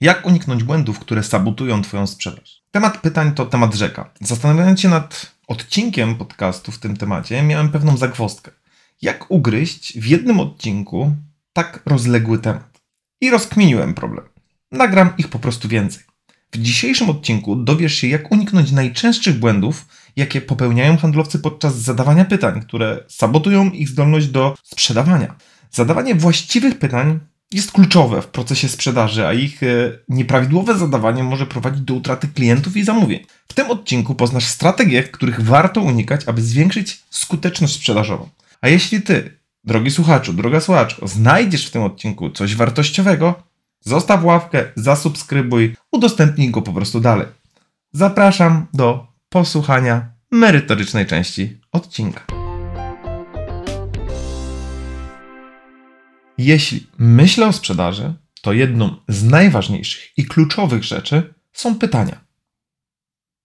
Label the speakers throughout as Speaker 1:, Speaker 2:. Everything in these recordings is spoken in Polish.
Speaker 1: Jak uniknąć błędów, które sabotują Twoją sprzedaż? Temat pytań to temat rzeka. Zastanawiając się nad odcinkiem podcastu w tym temacie, miałem pewną zagwozdkę. Jak ugryźć w jednym odcinku tak rozległy temat? I rozkminiłem problem. Nagram ich po prostu więcej. W dzisiejszym odcinku dowiesz się, jak uniknąć najczęstszych błędów, jakie popełniają handlowcy podczas zadawania pytań, które sabotują ich zdolność do sprzedawania. Zadawanie właściwych pytań jest kluczowe w procesie sprzedaży, a ich e, nieprawidłowe zadawanie może prowadzić do utraty klientów i zamówień. W tym odcinku poznasz strategie, których warto unikać, aby zwiększyć skuteczność sprzedażową. A jeśli ty, drogi słuchaczu, droga słuchacz, znajdziesz w tym odcinku coś wartościowego, zostaw ławkę, zasubskrybuj, udostępnij go po prostu dalej. Zapraszam do posłuchania merytorycznej części odcinka. Jeśli myślę o sprzedaży, to jedną z najważniejszych i kluczowych rzeczy są pytania.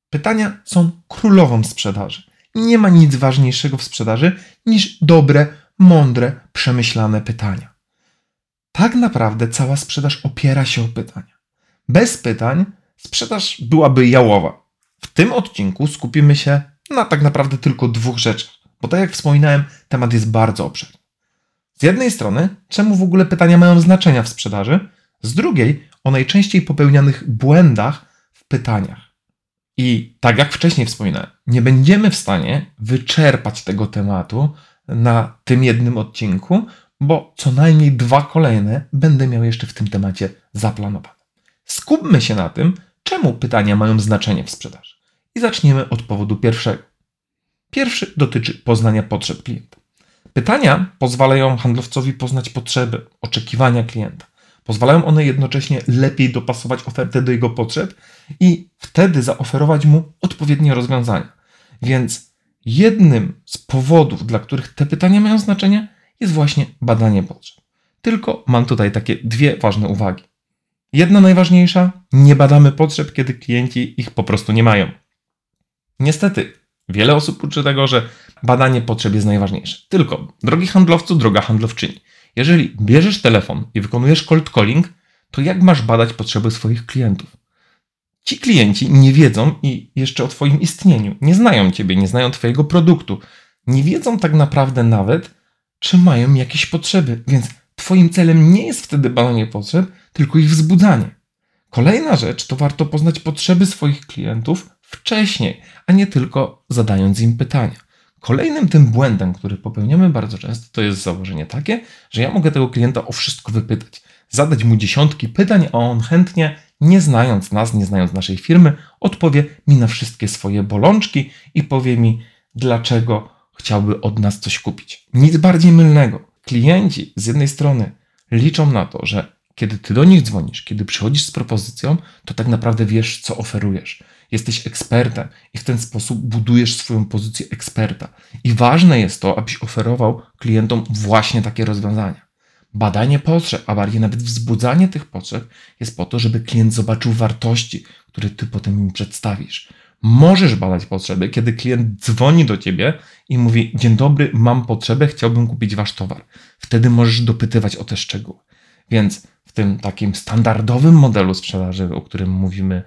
Speaker 1: Pytania są królową sprzedaży. Nie ma nic ważniejszego w sprzedaży niż dobre, mądre, przemyślane pytania. Tak naprawdę cała sprzedaż opiera się o pytania. Bez pytań sprzedaż byłaby jałowa. W tym odcinku skupimy się na tak naprawdę tylko dwóch rzeczach, bo tak jak wspominałem, temat jest bardzo obszerny. Z jednej strony, czemu w ogóle pytania mają znaczenia w sprzedaży, z drugiej, o najczęściej popełnianych błędach w pytaniach. I tak jak wcześniej wspominałem, nie będziemy w stanie wyczerpać tego tematu na tym jednym odcinku, bo co najmniej dwa kolejne będę miał jeszcze w tym temacie zaplanowane. Skupmy się na tym, czemu pytania mają znaczenie w sprzedaży. I zaczniemy od powodu pierwszego. Pierwszy dotyczy poznania potrzeb klienta. Pytania pozwalają handlowcowi poznać potrzeby, oczekiwania klienta. Pozwalają one jednocześnie lepiej dopasować ofertę do jego potrzeb i wtedy zaoferować mu odpowiednie rozwiązania. Więc jednym z powodów, dla których te pytania mają znaczenie, jest właśnie badanie potrzeb. Tylko mam tutaj takie dwie ważne uwagi. Jedna najważniejsza: nie badamy potrzeb, kiedy klienci ich po prostu nie mają. Niestety, wiele osób uczy tego, że badanie potrzeb jest najważniejsze. Tylko, drogi handlowcu, droga handlowczyni, jeżeli bierzesz telefon i wykonujesz cold calling, to jak masz badać potrzeby swoich klientów? Ci klienci nie wiedzą i jeszcze o Twoim istnieniu, nie znają Ciebie, nie znają Twojego produktu, nie wiedzą tak naprawdę nawet, czy mają jakieś potrzeby, więc Twoim celem nie jest wtedy badanie potrzeb, tylko ich wzbudzanie. Kolejna rzecz to warto poznać potrzeby swoich klientów wcześniej, a nie tylko zadając im pytania. Kolejnym tym błędem, który popełniamy bardzo często, to jest założenie takie, że ja mogę tego klienta o wszystko wypytać, zadać mu dziesiątki pytań, a on chętnie, nie znając nas, nie znając naszej firmy, odpowie mi na wszystkie swoje bolączki i powie mi, dlaczego chciałby od nas coś kupić. Nic bardziej mylnego. Klienci z jednej strony liczą na to, że kiedy ty do nich dzwonisz, kiedy przychodzisz z propozycją, to tak naprawdę wiesz, co oferujesz jesteś ekspertem i w ten sposób budujesz swoją pozycję eksperta. I ważne jest to, abyś oferował klientom właśnie takie rozwiązania. Badanie potrzeb, a bardziej nawet wzbudzanie tych potrzeb jest po to, żeby klient zobaczył wartości, które ty potem im przedstawisz. Możesz badać potrzeby, kiedy klient dzwoni do ciebie i mówi: Dzień dobry, mam potrzebę, chciałbym kupić wasz towar. Wtedy możesz dopytywać o te szczegóły. Więc w tym takim standardowym modelu sprzedaży, o którym mówimy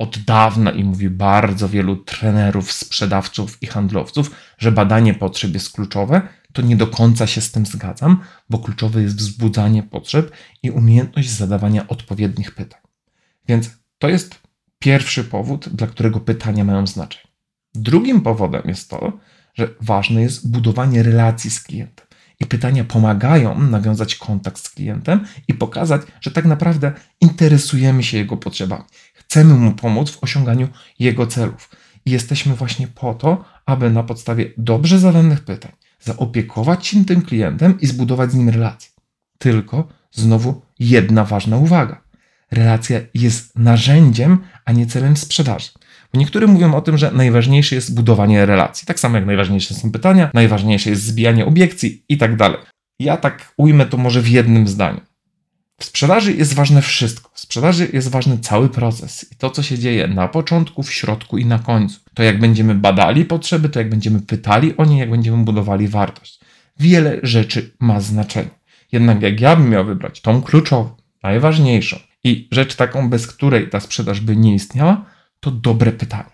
Speaker 1: od dawna i mówi bardzo wielu trenerów, sprzedawców i handlowców, że badanie potrzeb jest kluczowe, to nie do końca się z tym zgadzam, bo kluczowe jest wzbudzanie potrzeb i umiejętność zadawania odpowiednich pytań. Więc to jest pierwszy powód, dla którego pytania mają znaczenie. Drugim powodem jest to, że ważne jest budowanie relacji z klientem. I pytania pomagają nawiązać kontakt z klientem i pokazać, że tak naprawdę interesujemy się jego potrzebami. Chcemy mu pomóc w osiąganiu jego celów. I jesteśmy właśnie po to, aby na podstawie dobrze zadanych pytań zaopiekować się tym klientem i zbudować z nim relację. Tylko znowu jedna ważna uwaga. Relacja jest narzędziem, a nie celem sprzedaży. Bo niektórzy mówią o tym, że najważniejsze jest budowanie relacji. Tak samo jak najważniejsze są pytania, najważniejsze jest zbijanie obiekcji i tak dalej. Ja tak ujmę to może w jednym zdaniu. W sprzedaży jest ważne wszystko. W sprzedaży jest ważny cały proces i to, co się dzieje na początku, w środku i na końcu. To, jak będziemy badali potrzeby, to jak będziemy pytali o nie, jak będziemy budowali wartość. Wiele rzeczy ma znaczenie. Jednak jak ja bym miał wybrać tą kluczową, najważniejszą i rzecz taką, bez której ta sprzedaż by nie istniała, to dobre pytanie.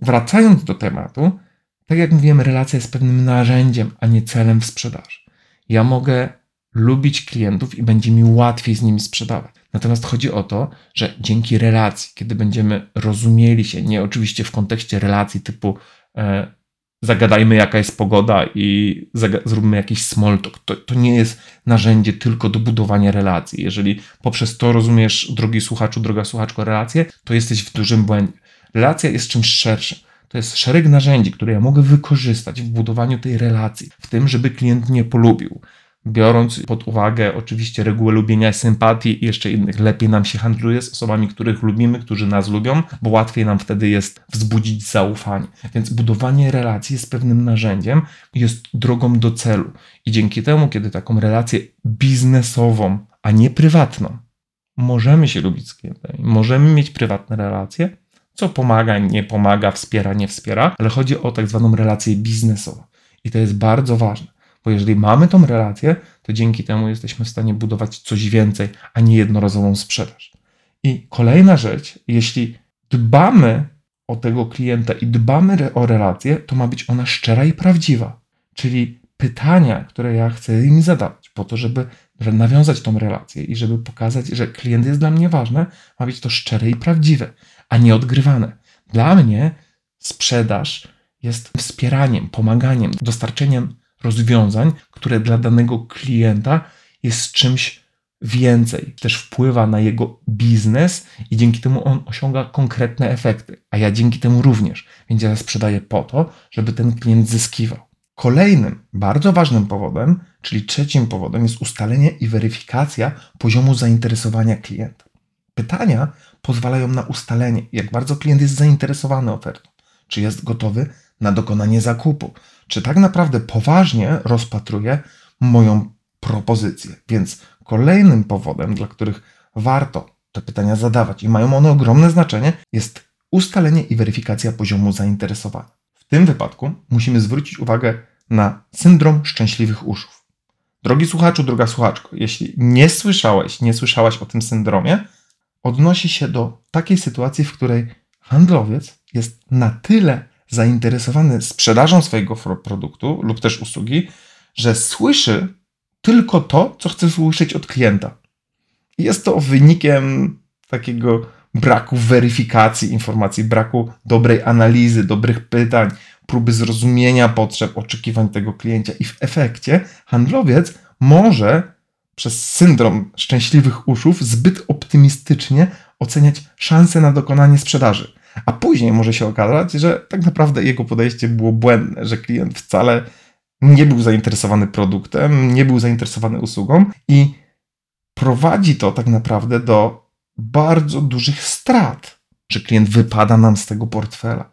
Speaker 1: Wracając do tematu, tak jak mówiłem, relacja jest pewnym narzędziem, a nie celem w sprzedaży. Ja mogę lubić klientów i będzie mi łatwiej z nimi sprzedawać. Natomiast chodzi o to, że dzięki relacji, kiedy będziemy rozumieli się, nie oczywiście w kontekście relacji typu e, zagadajmy jaka jest pogoda i zróbmy jakiś small talk. To, to nie jest narzędzie tylko do budowania relacji. Jeżeli poprzez to rozumiesz, drogi słuchaczu, droga słuchaczko, relacje, to jesteś w dużym błędzie. Relacja jest czymś szerszym. To jest szereg narzędzi, które ja mogę wykorzystać w budowaniu tej relacji, w tym, żeby klient mnie polubił, biorąc pod uwagę oczywiście reguły lubienia, sympatii i jeszcze innych. Lepiej nam się handluje z osobami, których lubimy, którzy nas lubią, bo łatwiej nam wtedy jest wzbudzić zaufanie. Więc budowanie relacji jest pewnym narzędziem, jest drogą do celu. I dzięki temu, kiedy taką relację biznesową, a nie prywatną, możemy się lubić z klientem, możemy mieć prywatne relacje, co pomaga, nie pomaga, wspiera, nie wspiera, ale chodzi o tak zwaną relację biznesową. I to jest bardzo ważne. Bo jeżeli mamy tą relację, to dzięki temu jesteśmy w stanie budować coś więcej, a nie jednorazową sprzedaż. I kolejna rzecz, jeśli dbamy o tego klienta i dbamy o relację, to ma być ona szczera i prawdziwa. Czyli pytania, które ja chcę im zadawać, po to, żeby nawiązać tą relację i żeby pokazać, że klient jest dla mnie ważny, ma być to szczere i prawdziwe, a nie odgrywane. Dla mnie sprzedaż jest wspieraniem, pomaganiem, dostarczeniem rozwiązań, które dla danego klienta jest czymś więcej. Też wpływa na jego biznes i dzięki temu on osiąga konkretne efekty, a ja dzięki temu również. Więc ja sprzedaję po to, żeby ten klient zyskiwał. Kolejnym bardzo ważnym powodem, czyli trzecim powodem, jest ustalenie i weryfikacja poziomu zainteresowania klienta. Pytania pozwalają na ustalenie, jak bardzo klient jest zainteresowany ofertą, czy jest gotowy na dokonanie zakupu, czy tak naprawdę poważnie rozpatruje moją propozycję. Więc kolejnym powodem, dla których warto te pytania zadawać i mają one ogromne znaczenie, jest ustalenie i weryfikacja poziomu zainteresowania. W tym wypadku musimy zwrócić uwagę na syndrom szczęśliwych uszów. Drogi słuchaczu, droga słuchaczko, jeśli nie słyszałeś, nie słyszałaś o tym syndromie, odnosi się do takiej sytuacji, w której handlowiec jest na tyle zainteresowany sprzedażą swojego produktu lub też usługi, że słyszy tylko to, co chce słyszeć od klienta. Jest to wynikiem takiego braku weryfikacji informacji, braku dobrej analizy, dobrych pytań, próby zrozumienia potrzeb, oczekiwań tego klienta i w efekcie handlowiec może przez syndrom szczęśliwych uszów zbyt optymistycznie oceniać szanse na dokonanie sprzedaży. A później może się okazać, że tak naprawdę jego podejście było błędne, że klient wcale nie był zainteresowany produktem, nie był zainteresowany usługą i prowadzi to tak naprawdę do bardzo dużych strat, że klient wypada nam z tego portfela.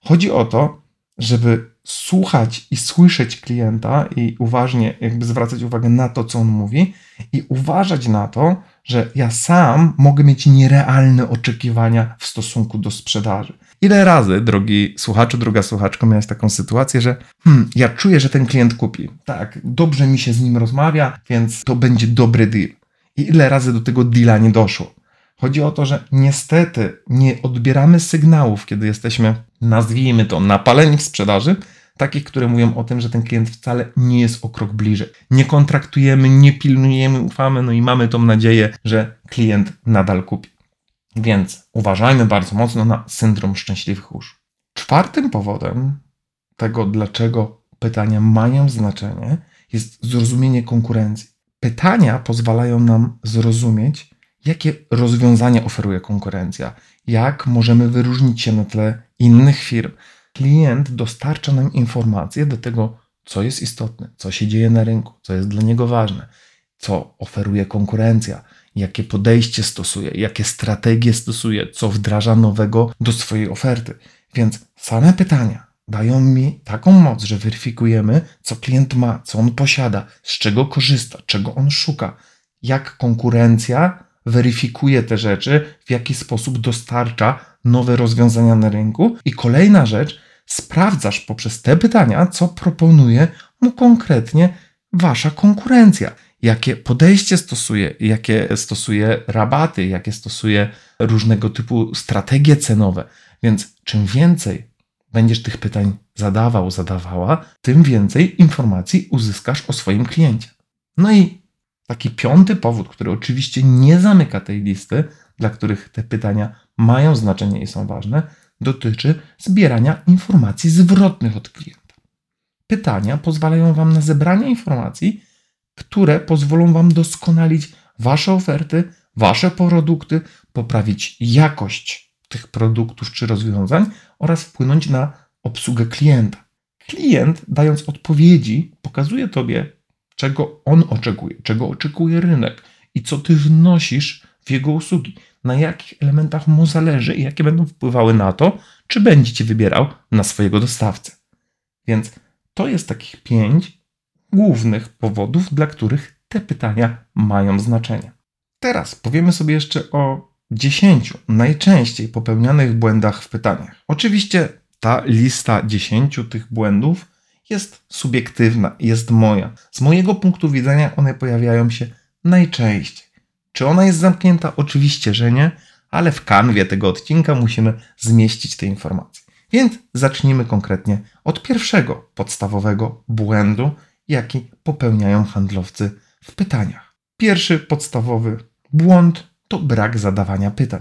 Speaker 1: Chodzi o to, żeby słuchać i słyszeć klienta i uważnie jakby zwracać uwagę na to, co on mówi i uważać na to, że ja sam mogę mieć nierealne oczekiwania w stosunku do sprzedaży. Ile razy, drogi słuchaczu, droga słuchaczko, miałeś taką sytuację, że hmm, ja czuję, że ten klient kupi. Tak, dobrze mi się z nim rozmawia, więc to będzie dobry deal. I ile razy do tego deala nie doszło? Chodzi o to, że niestety nie odbieramy sygnałów, kiedy jesteśmy, nazwijmy to, napaleni w sprzedaży, takich, które mówią o tym, że ten klient wcale nie jest o krok bliżej. Nie kontraktujemy, nie pilnujemy, ufamy, no i mamy tą nadzieję, że klient nadal kupi. Więc uważajmy bardzo mocno na syndrom szczęśliwych uszu. Czwartym powodem, tego, dlaczego pytania mają znaczenie, jest zrozumienie konkurencji. Pytania pozwalają nam zrozumieć, jakie rozwiązania oferuje konkurencja, jak możemy wyróżnić się na tle innych firm. Klient dostarcza nam informacje do tego, co jest istotne, co się dzieje na rynku, co jest dla niego ważne, co oferuje konkurencja, jakie podejście stosuje, jakie strategie stosuje, co wdraża nowego do swojej oferty. Więc same pytania dają mi taką moc, że weryfikujemy, co klient ma, co on posiada, z czego korzysta, czego on szuka, jak konkurencja weryfikuje te rzeczy, w jaki sposób dostarcza nowe rozwiązania na rynku. I kolejna rzecz, sprawdzasz poprzez te pytania, co proponuje mu konkretnie wasza konkurencja. Jakie podejście stosuje, jakie stosuje rabaty, jakie stosuje różnego typu strategie cenowe. Więc czym więcej będziesz tych pytań zadawał, zadawała, tym więcej informacji uzyskasz o swoim kliencie. No i taki piąty powód, który oczywiście nie zamyka tej listy, dla których te pytania mają znaczenie i są ważne, dotyczy zbierania informacji zwrotnych od klienta. Pytania pozwalają Wam na zebranie informacji, które pozwolą Wam doskonalić Wasze oferty, Wasze produkty, poprawić jakość tych produktów czy rozwiązań oraz wpłynąć na obsługę klienta. Klient, dając odpowiedzi, pokazuje Tobie, czego on oczekuje, czego oczekuje rynek i co Ty wnosisz w jego usługi, na jakich elementach mu zależy i jakie będą wpływały na to, czy będzie Cię wybierał na swojego dostawcę. Więc to jest takich pięć głównych powodów, dla których te pytania mają znaczenie. Teraz powiemy sobie jeszcze o 10 najczęściej popełnianych błędach w pytaniach. Oczywiście ta lista 10 tych błędów jest subiektywna, jest moja. Z mojego punktu widzenia one pojawiają się najczęściej. Czy ona jest zamknięta? Oczywiście, że nie, ale w kanwie tego odcinka musimy zmieścić te informacje. Więc zacznijmy konkretnie od pierwszego podstawowego błędu, jaki popełniają handlowcy w pytaniach. Pierwszy podstawowy błąd to brak zadawania pytań.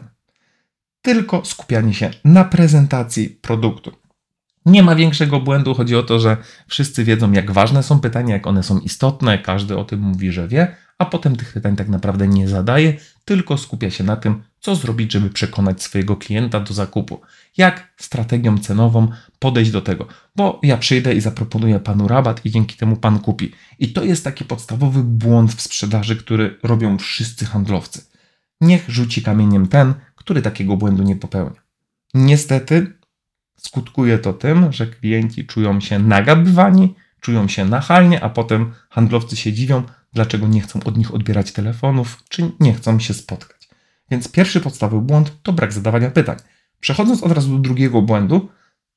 Speaker 1: Tylko skupianie się na prezentacji produktu. Nie ma większego błędu. Chodzi o to, że wszyscy wiedzą, jak ważne są pytania, jak one są istotne. Każdy o tym mówi, że wie, a potem tych pytań tak naprawdę nie zadaje, tylko skupia się na tym, co zrobić, żeby przekonać swojego klienta do zakupu. Jak strategią cenową podejść do tego, bo ja przyjdę i zaproponuję panu rabat i dzięki temu pan kupi. I to jest taki podstawowy błąd w sprzedaży, który robią wszyscy handlowcy. Niech rzuci kamieniem ten, który takiego błędu nie popełnia. Niestety skutkuje to tym, że klienci czują się nagabywani, czują się nachalnie, a potem handlowcy się dziwią, dlaczego nie chcą od nich odbierać telefonów, czy nie chcą się spotkać. Więc pierwszy podstawowy błąd to brak zadawania pytań. Przechodząc od razu do drugiego błędu,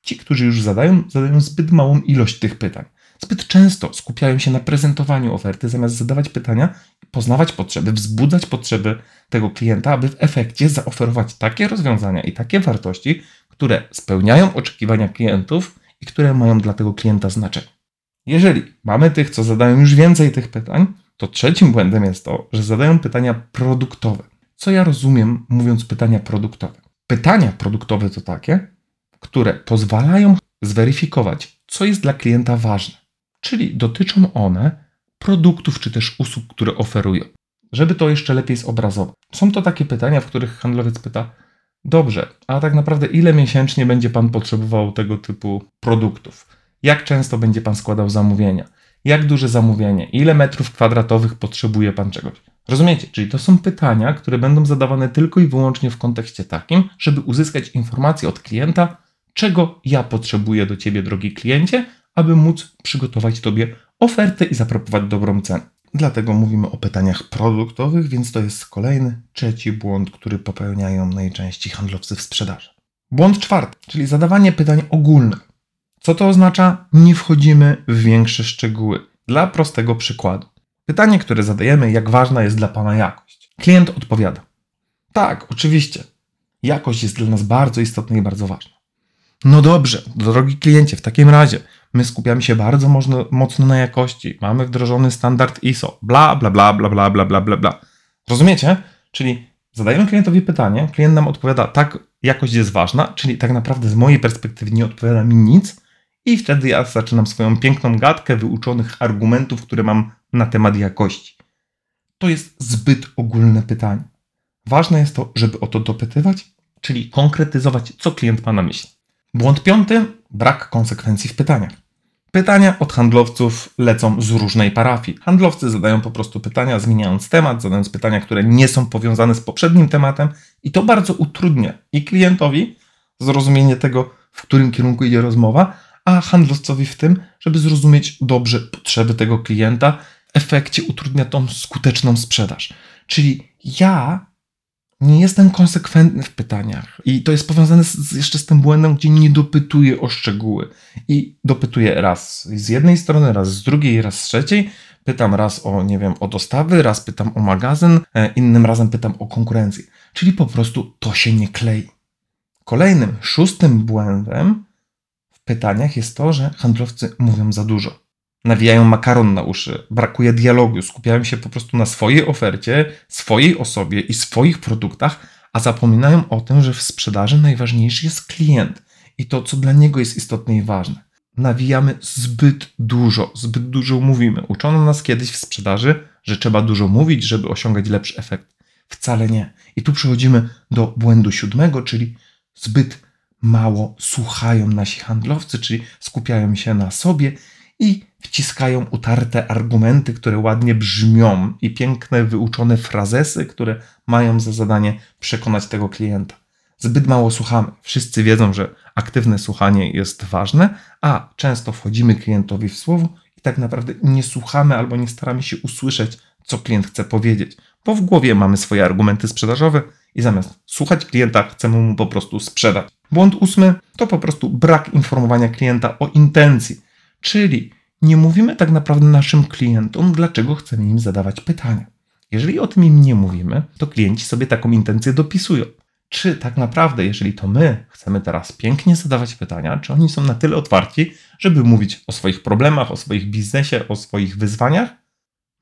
Speaker 1: ci, którzy już zadają, zadają zbyt małą ilość tych pytań. Zbyt często skupiają się na prezentowaniu oferty, zamiast zadawać pytania, poznawać potrzeby, wzbudzać potrzeby tego klienta, aby w efekcie zaoferować takie rozwiązania i takie wartości, które spełniają oczekiwania klientów i które mają dla tego klienta znaczenie. Jeżeli mamy tych, co zadają już więcej tych pytań, to trzecim błędem jest to, że zadają pytania produktowe. Co ja rozumiem, mówiąc pytania produktowe? Pytania produktowe to takie, które pozwalają zweryfikować, co jest dla klienta ważne. Czyli dotyczą one produktów czy też usług, które oferują. Żeby to jeszcze lepiej zobrazować. Są to takie pytania, w których handlowiec pyta: Dobrze, a tak naprawdę ile miesięcznie będzie Pan potrzebował tego typu produktów? Jak często będzie Pan składał zamówienia? Jak duże zamówienie? Ile metrów kwadratowych potrzebuje Pan czegoś? Rozumiecie? Czyli to są pytania, które będą zadawane tylko i wyłącznie w kontekście takim, żeby uzyskać informację od klienta, czego ja potrzebuję do Ciebie, drogi kliencie, aby móc przygotować Tobie ofertę i zaproponować dobrą cenę. Dlatego mówimy o pytaniach produktowych, więc to jest kolejny, trzeci błąd, który popełniają najczęściej handlowcy w sprzedaży. Błąd czwarty, czyli zadawanie pytań ogólnych. Co to oznacza? Nie wchodzimy w większe szczegóły. Dla prostego przykładu. Pytanie, które zadajemy, jak ważna jest dla Pana jakość? Klient odpowiada: Tak, oczywiście. Jakość jest dla nas bardzo istotna i bardzo ważna. No dobrze, drogi kliencie, w takim razie my skupiamy się bardzo mocno, mocno na jakości. Mamy wdrożony standard ISO. Bla, bla, bla, bla, bla, bla, bla, bla, bla. Rozumiecie? Czyli zadajemy klientowi pytanie, klient nam odpowiada: Tak, jakość jest ważna, czyli tak naprawdę z mojej perspektywy nie odpowiada mi nic I wtedy ja zaczynam swoją piękną gadkę wyuczonych argumentów, które mam na temat jakości. To jest zbyt ogólne pytanie. Ważne jest to, żeby o to dopytywać, czyli konkretyzować, co klient ma na myśli. Błąd piąty brak konsekwencji w pytaniach. Pytania od handlowców lecą z różnej parafii. Handlowcy zadają po prostu pytania, zmieniając temat, zadając pytania, które nie są powiązane z poprzednim tematem, i to bardzo utrudnia i klientowi zrozumienie tego, w którym kierunku idzie rozmowa, a handlowcowi w tym, żeby zrozumieć dobrze potrzeby tego klienta. W efekcie utrudnia tą skuteczną sprzedaż. Czyli ja nie jestem konsekwentny w pytaniach. I to jest powiązane z, jeszcze z tym błędem, gdzie nie dopytuję o szczegóły. I dopytuję raz z jednej strony, raz z drugiej, raz z trzeciej. Pytam raz o, nie wiem, o dostawy, raz pytam o magazyn, e, innym razem pytam o konkurencję. Czyli po prostu to się nie klei. Kolejnym, szóstym błędem w pytaniach jest to, że handlowcy mówią za dużo nawijają makaron na uszy, brakuje dialogu, skupiają się po prostu na swojej ofercie, swojej osobie i swoich produktach, a zapominają o tym, że w sprzedaży najważniejszy jest klient i to, co dla niego jest istotne i ważne. Nawijamy zbyt dużo, zbyt dużo mówimy. Uczono nas kiedyś w sprzedaży, że trzeba dużo mówić, żeby osiągać lepszy efekt. Wcale nie. I tu przechodzimy do błędu siódmego, czyli zbyt mało słuchają nasi handlowcy, czyli skupiają się na sobie i wciskają utarte argumenty, które ładnie brzmią i piękne, wyuczone frazesy, które mają za zadanie przekonać tego klienta. Zbyt mało słuchamy. Wszyscy wiedzą, że aktywne słuchanie jest ważne, a często wchodzimy klientowi w słowo i tak naprawdę nie słuchamy albo nie staramy się usłyszeć, co klient chce powiedzieć, bo w głowie mamy swoje argumenty sprzedażowe i zamiast słuchać klienta, chcemy mu po prostu sprzedać. Błąd ósmy to po prostu brak informowania klienta o intencji, czyli nie mówimy tak naprawdę naszym klientom, dlaczego chcemy im zadawać pytania. Jeżeli o tym im nie mówimy, to klienci sobie taką intencję dopisują. Czy tak naprawdę, jeżeli to my chcemy teraz pięknie zadawać pytania, czy oni są na tyle otwarci, żeby mówić o swoich problemach, o swoich biznesie, o swoich wyzwaniach?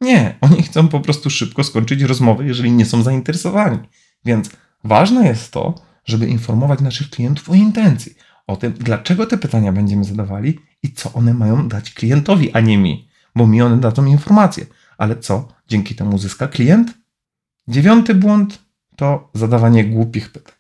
Speaker 1: Nie, oni chcą po prostu szybko skończyć rozmowę, jeżeli nie są zainteresowani. Więc ważne jest to, żeby informować naszych klientów o intencji, o tym, dlaczego te pytania będziemy zadawali i co one mają dać klientowi, a nie mi, bo mi one dadzą informacje. Ale co dzięki temu zyska klient? Dziewiąty błąd to zadawanie głupich pytań.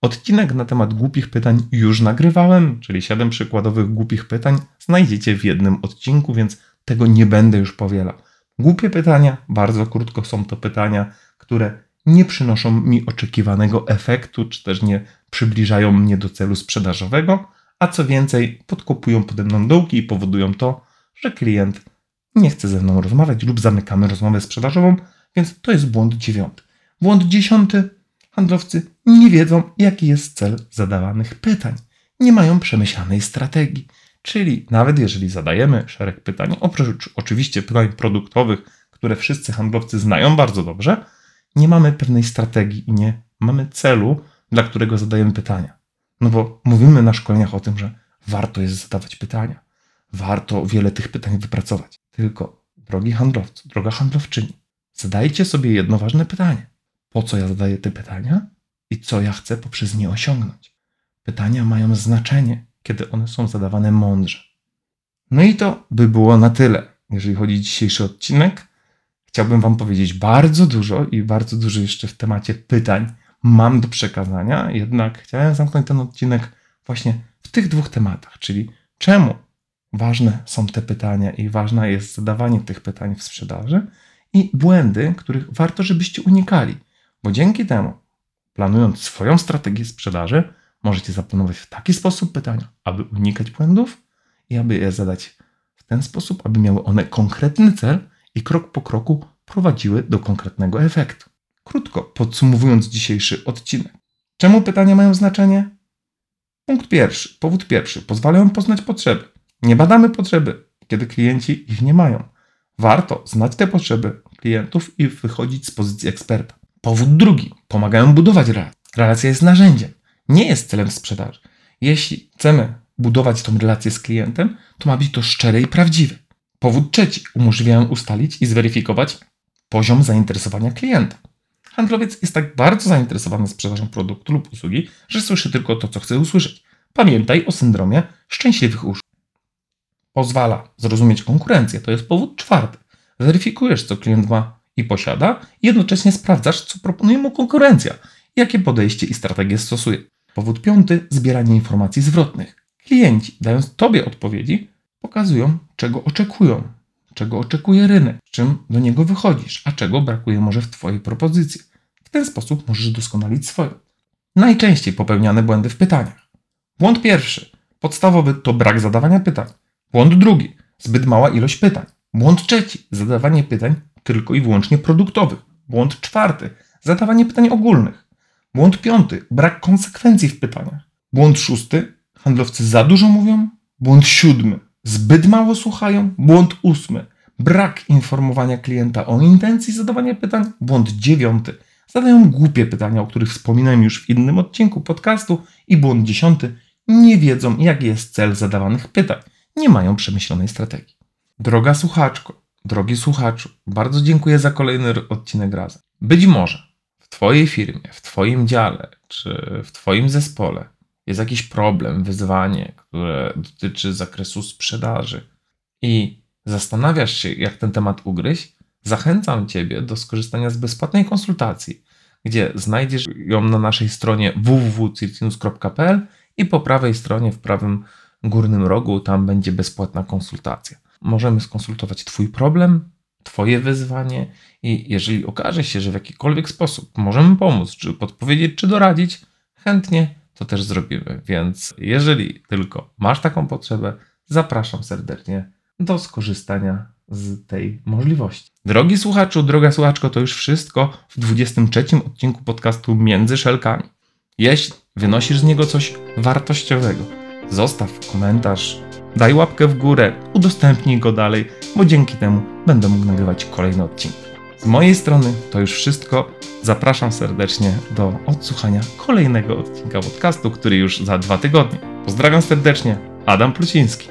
Speaker 1: Odcinek na temat głupich pytań już nagrywałem, czyli 7 przykładowych głupich pytań znajdziecie w jednym odcinku, więc tego nie będę już powielał. Głupie pytania, bardzo krótko są to pytania, które nie przynoszą mi oczekiwanego efektu, czy też nie przybliżają mnie do celu sprzedażowego, a co więcej, podkopują pode mną dołki i powodują to, że klient nie chce ze mną rozmawiać lub zamykamy rozmowę sprzedażową, więc to jest błąd dziewiąty. Błąd dziesiąty. Handlowcy nie wiedzą, jaki jest cel zadawanych pytań. Nie mają przemyślanej strategii. Czyli nawet jeżeli zadajemy szereg pytań, oprócz oczywiście pytań produktowych, które wszyscy handlowcy znają bardzo dobrze, nie mamy pewnej strategii i nie mamy celu, dla którego zadajemy pytania. No bo mówimy na szkoleniach o tym, że warto jest zadawać pytania, warto wiele tych pytań wypracować. Tylko, drogi handlowcu, droga handlowczyni, zadajcie sobie jedno ważne pytanie. Po co ja zadaję te pytania i co ja chcę poprzez nie osiągnąć? Pytania mają znaczenie, kiedy one są zadawane mądrze. No i to by było na tyle, jeżeli chodzi o dzisiejszy odcinek. Chciałbym Wam powiedzieć bardzo dużo i bardzo dużo jeszcze w temacie pytań mam do przekazania, jednak chciałem zamknąć ten odcinek właśnie w tych dwóch tematach, czyli czemu ważne są te pytania i ważne jest zadawanie tych pytań w sprzedaży i błędy, których warto, żebyście unikali, bo dzięki temu, planując swoją strategię sprzedaży, możecie zaplanować w taki sposób pytania, aby unikać błędów i aby je zadać w ten sposób, aby miały one konkretny cel i krok po kroku prowadziły do konkretnego efektu. Krótko podsumowując dzisiejszy odcinek. Czemu pytania mają znaczenie? Punkt pierwszy, powód pierwszy, pozwalają poznać potrzeby. Nie badamy potrzeby, kiedy klienci ich nie mają. Warto znać te potrzeby klientów i wychodzić z pozycji eksperta. Powód drugi, pomagają budować relacje. Relacja jest narzędziem, nie jest celem sprzedaży. Jeśli chcemy budować tą relację z klientem, to ma być to szczere i prawdziwe. Powód trzeci, umożliwiają ustalić i zweryfikować poziom zainteresowania klienta. Handlowiec jest tak bardzo zainteresowany sprzedażą produktu lub usługi, że słyszy tylko to, co chce usłyszeć. Pamiętaj o syndromie szczęśliwych uszu. pozwala zrozumieć konkurencję. To jest powód czwarty. Weryfikujesz, co klient ma i posiada, i jednocześnie sprawdzasz, co proponuje mu konkurencja, jakie podejście i strategie stosuje. Powód piąty zbieranie informacji zwrotnych. Klienci, dając Tobie odpowiedzi, pokazują, czego oczekują, czego oczekuje rynek, czym do niego wychodzisz, a czego brakuje może w Twojej propozycji. W ten sposób możesz doskonalić swoją. Najczęściej popełniane błędy w pytaniach. Błąd pierwszy, podstawowy, to brak zadawania pytań. Błąd drugi, zbyt mała ilość pytań. Błąd trzeci, zadawanie pytań tylko i wyłącznie produktowych. Błąd czwarty, zadawanie pytań ogólnych. Błąd piąty, brak konsekwencji w pytaniach. Błąd szósty, handlowcy za dużo mówią. Błąd siódmy, zbyt mało słuchają. Błąd ósmy, brak informowania klienta o intencji zadawania pytań. Błąd dziewiąty, zadają głupie pytania, o których wspominałem już w innym odcinku podcastu. I błąd dziesiąty, nie wiedzą, jaki jest cel zadawanych pytań. Nie mają przemyślonej strategii. Droga słuchaczko, drogi słuchaczu, bardzo dziękuję za kolejny odcinek razem. Być może w Twojej firmie, w Twoim dziale czy w Twoim zespole jest jakiś problem, wyzwanie, które dotyczy zakresu sprzedaży i zastanawiasz się, jak ten temat ugryźć, zachęcam Ciebie do skorzystania z bezpłatnej konsultacji, gdzie znajdziesz ją na naszej stronie www.cirtinus.pl i po prawej stronie w prawym górnym rogu tam będzie bezpłatna konsultacja. Możemy skonsultować Twój problem, Twoje wyzwanie i jeżeli okaże się, że w jakikolwiek sposób możemy pomóc, czy podpowiedzieć, czy doradzić, chętnie to też zrobimy. Więc jeżeli tylko masz taką potrzebę, zapraszam serdecznie do skorzystania z tej możliwości. Drogi słuchaczu, droga słuchaczko, to już wszystko w 23 odcinku podcastu Między Szelkami. Jeśli wynosisz z niego coś wartościowego, zostaw komentarz, daj łapkę w górę, udostępnij go dalej, bo dzięki temu będę mógł nagrywać kolejne odcinki. Z mojej strony to już wszystko. Zapraszam serdecznie do odsłuchania kolejnego odcinka podcastu, który już za dwa tygodnie. Pozdrawiam serdecznie, Adam Pluciński.